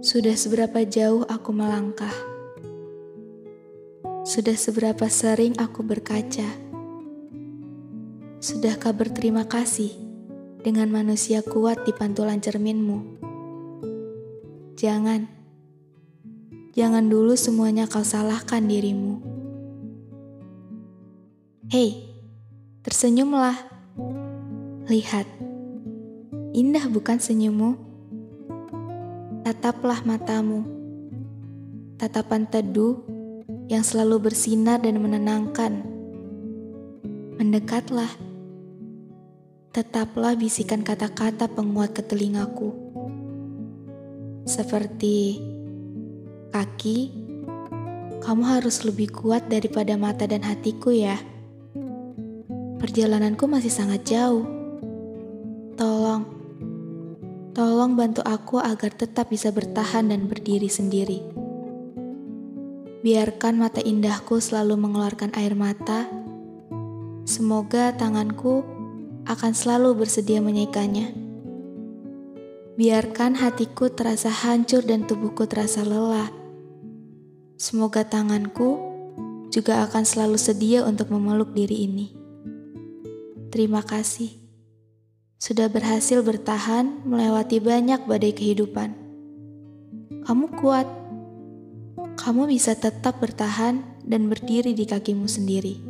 Sudah seberapa jauh aku melangkah? Sudah seberapa sering aku berkaca? Sudahkah berterima kasih dengan manusia kuat di pantulan cerminmu? Jangan, jangan dulu semuanya kau salahkan dirimu. Hei, tersenyumlah. Lihat, indah bukan senyummu? Tataplah matamu. Tatapan teduh yang selalu bersinar dan menenangkan. Mendekatlah. Tetaplah bisikan kata-kata penguat ke telingaku. Seperti kaki, kamu harus lebih kuat daripada mata dan hatiku ya. Perjalananku masih sangat jauh. Tolong bantu aku agar tetap bisa bertahan dan berdiri sendiri. Biarkan mata indahku selalu mengeluarkan air mata. Semoga tanganku akan selalu bersedia menyekanya. Biarkan hatiku terasa hancur dan tubuhku terasa lelah. Semoga tanganku juga akan selalu sedia untuk memeluk diri ini. Terima kasih sudah berhasil bertahan melewati banyak badai kehidupan. Kamu kuat, kamu bisa tetap bertahan dan berdiri di kakimu sendiri.